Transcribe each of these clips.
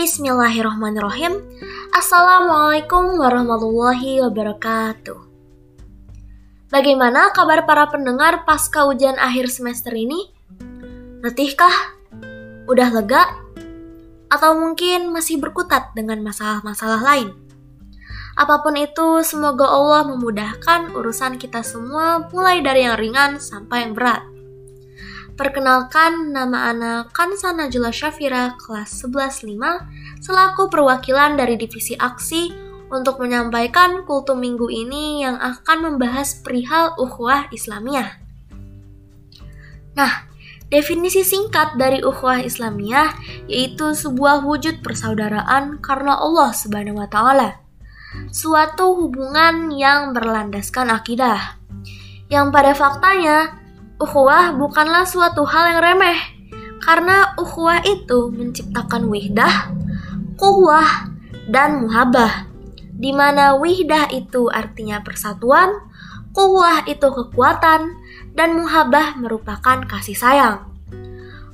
Bismillahirrahmanirrahim. Assalamualaikum warahmatullahi wabarakatuh. Bagaimana kabar para pendengar pasca ujian akhir semester ini? Letihkah? Udah lega? Atau mungkin masih berkutat dengan masalah-masalah lain? Apa pun itu, semoga Allah memudahkan urusan kita semua mulai dari yang ringan sampai yang berat. Perkenalkan, nama anak Kansa Najula Syafira, kelas 11.5, selaku perwakilan dari Divisi Aksi untuk menyampaikan kultum minggu ini yang akan membahas perihal ukhuwah Islamiyah. Nah, definisi singkat dari ukhuwah Islamiyah yaitu sebuah wujud persaudaraan karena Allah Subhanahu wa taala. Suatu hubungan yang berlandaskan akidah. Yang pada faktanya ukhuwah bukanlah suatu hal yang remeh, karena ukhuwah itu menciptakan wihdah, kuwah, dan muhabah. Di mana wihdah itu artinya persatuan, kuwah itu kekuatan, dan muhabah merupakan kasih sayang.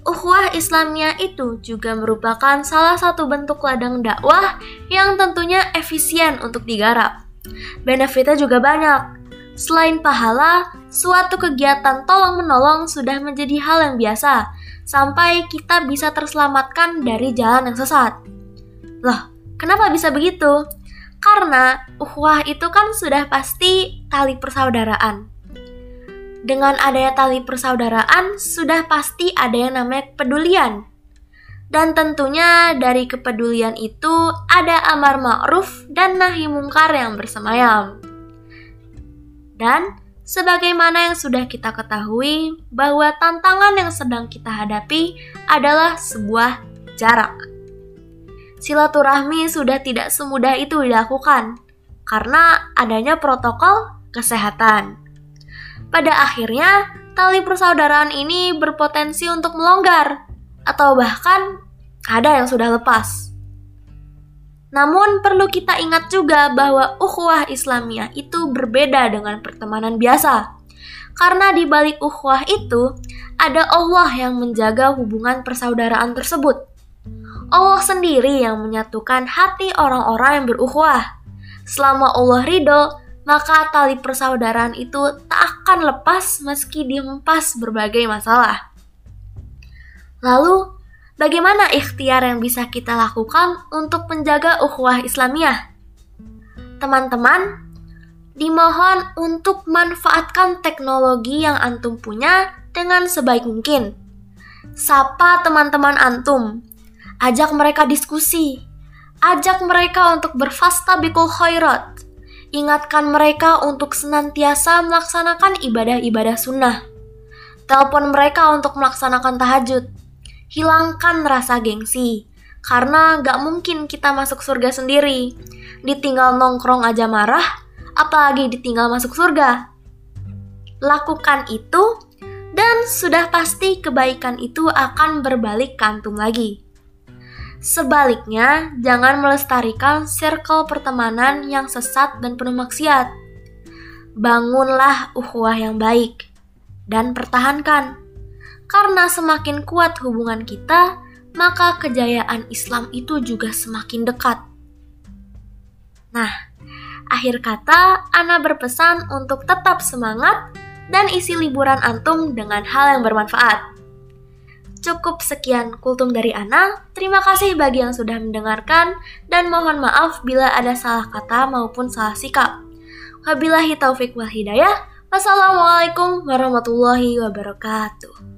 Ukhuwah Islamiyah itu juga merupakan salah satu bentuk ladang dakwah yang tentunya efisien untuk digarap. Benefitnya juga banyak, Selain pahala, suatu kegiatan tolong-menolong sudah menjadi hal yang biasa, sampai kita bisa terselamatkan dari jalan yang sesat. Loh, kenapa bisa begitu? Karena uhwah itu kan sudah pasti tali persaudaraan. Dengan adanya tali persaudaraan, sudah pasti ada yang namanya kepedulian. Dan tentunya dari kepedulian itu ada amar ma'ruf dan nahi mungkar yang bersemayam. Dan sebagaimana yang sudah kita ketahui bahwa tantangan yang sedang kita hadapi adalah sebuah jarak. Silaturahmi sudah tidak semudah itu dilakukan karena adanya protokol kesehatan. Pada akhirnya, tali persaudaraan ini berpotensi untuk melonggar atau bahkan ada yang sudah lepas. Namun perlu kita ingat juga bahwa ukhuwah Islamiyah itu berbeda dengan pertemanan biasa. Karena di balik ukhuwah itu ada Allah yang menjaga hubungan persaudaraan tersebut. Allah sendiri yang menyatukan hati orang-orang yang berukhuwah. Selama Allah ridho, maka tali persaudaraan itu tak akan lepas meski dihempas berbagai masalah. Lalu, Bagaimana ikhtiar yang bisa kita lakukan untuk menjaga ukhuwah Islamiyah? Teman-teman, dimohon untuk manfaatkan teknologi yang antum punya dengan sebaik mungkin. Sapa teman-teman antum, ajak mereka diskusi, ajak mereka untuk berfastabikul khairat, ingatkan mereka untuk senantiasa melaksanakan ibadah-ibadah sunnah. Telepon mereka untuk melaksanakan tahajud hilangkan rasa gengsi. Karena gak mungkin kita masuk surga sendiri. Ditinggal nongkrong aja marah, apalagi ditinggal masuk surga. Lakukan itu, dan sudah pasti kebaikan itu akan berbalik kantum lagi. Sebaliknya, jangan melestarikan circle pertemanan yang sesat dan penuh maksiat. Bangunlah ukhuwah yang baik dan pertahankan karena semakin kuat hubungan kita, maka kejayaan Islam itu juga semakin dekat. Nah, akhir kata, Ana berpesan untuk tetap semangat dan isi liburan antum dengan hal yang bermanfaat. Cukup sekian kultum dari Ana. Terima kasih bagi yang sudah mendengarkan dan mohon maaf bila ada salah kata maupun salah sikap. Wabillahi taufik wal hidayah. Wassalamualaikum warahmatullahi wabarakatuh.